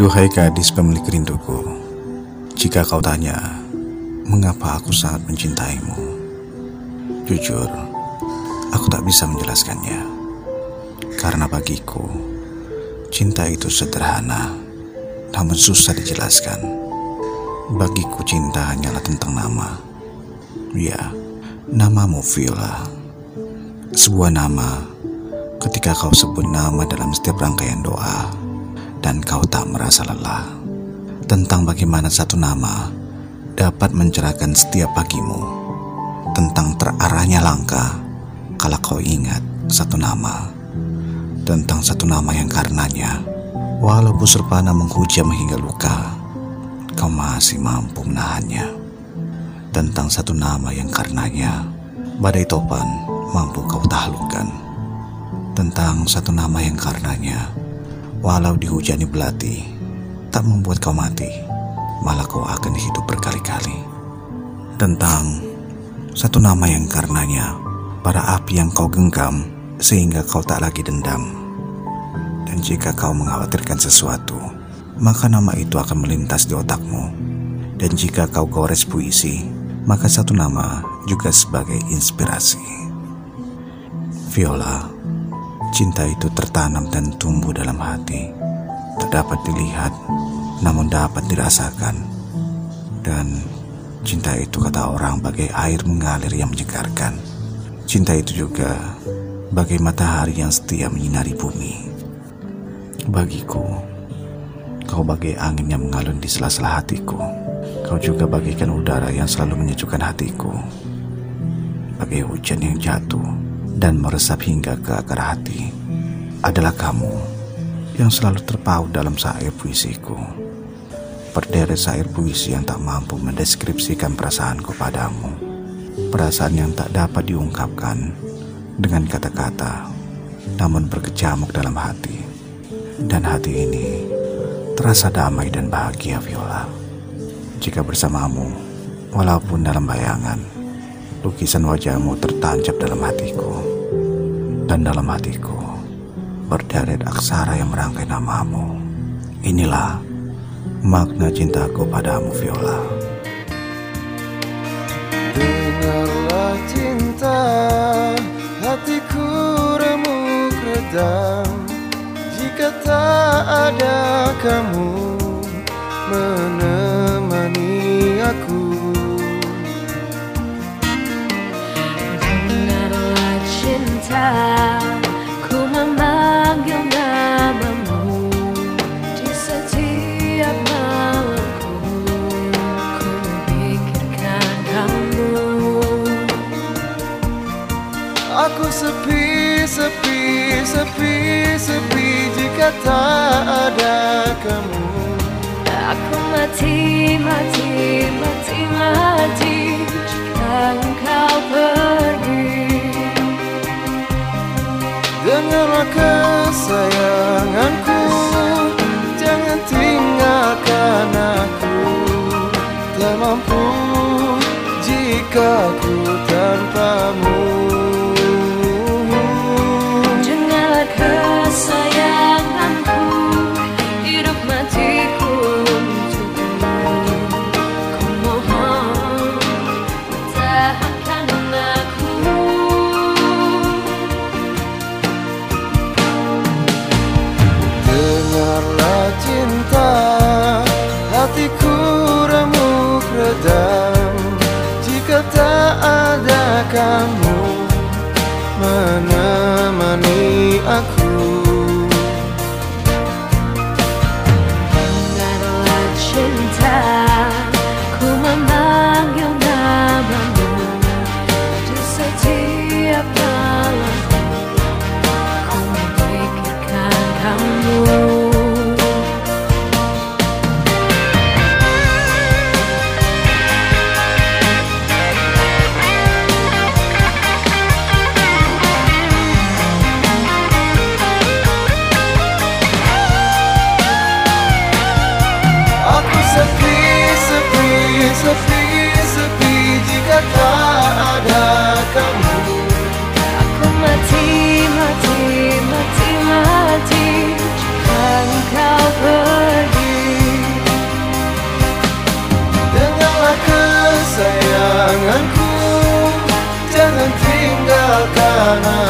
Duhai gadis pemilik rinduku, jika kau tanya, mengapa aku sangat mencintaimu? Jujur, aku tak bisa menjelaskannya. Karena bagiku, cinta itu sederhana, namun susah dijelaskan. Bagiku cinta hanyalah tentang nama. Ya, namamu Viola. Sebuah nama ketika kau sebut nama dalam setiap rangkaian doa dan kau tak merasa lelah tentang bagaimana satu nama dapat mencerahkan setiap pagimu tentang terarahnya langkah kalau kau ingat satu nama. Tentang satu nama yang karenanya walau busur panah menghujam hingga luka kau masih mampu menahannya. Tentang satu nama yang karenanya badai topan mampu kau taklukkan. Tentang satu nama yang karenanya Walau dihujani belati, tak membuat kau mati, malah kau akan hidup berkali-kali. Tentang satu nama yang karenanya para api yang kau genggam sehingga kau tak lagi dendam. Dan jika kau mengkhawatirkan sesuatu, maka nama itu akan melintas di otakmu. Dan jika kau gores puisi, maka satu nama juga sebagai inspirasi. Viola Cinta itu tertanam dan tumbuh dalam hati, tak dapat dilihat, namun dapat dirasakan. Dan cinta itu kata orang bagai air mengalir yang menyegarkan. Cinta itu juga bagai matahari yang setia menyinari bumi. Bagiku, kau bagai angin yang mengalun di sela-sela hatiku. Kau juga bagaikan udara yang selalu menyejukkan hatiku. Bagai hujan yang jatuh dan meresap hingga ke akar hati adalah kamu yang selalu terpaut dalam sair puisiku. Berderet sair puisi yang tak mampu mendeskripsikan perasaanku padamu. Perasaan yang tak dapat diungkapkan dengan kata-kata, namun berkecamuk dalam hati. Dan hati ini terasa damai dan bahagia Viola. Jika bersamamu, walaupun dalam bayangan, lukisan wajahmu tertancap dalam hatiku. Dan dalam hatiku, berderet aksara yang merangkai namamu. Inilah makna cintaku padamu, Viola. Dengarlah cinta, hatiku remuk redam. Jika tak ada kamu Ku memanggil namamu Di setiap malamku Ku memikirkan kamu Aku sepi, sepi, sepi, sepi jika tak ada kamu. Aku mati, mati, jika tak ada kamu menemani tinggalkan aku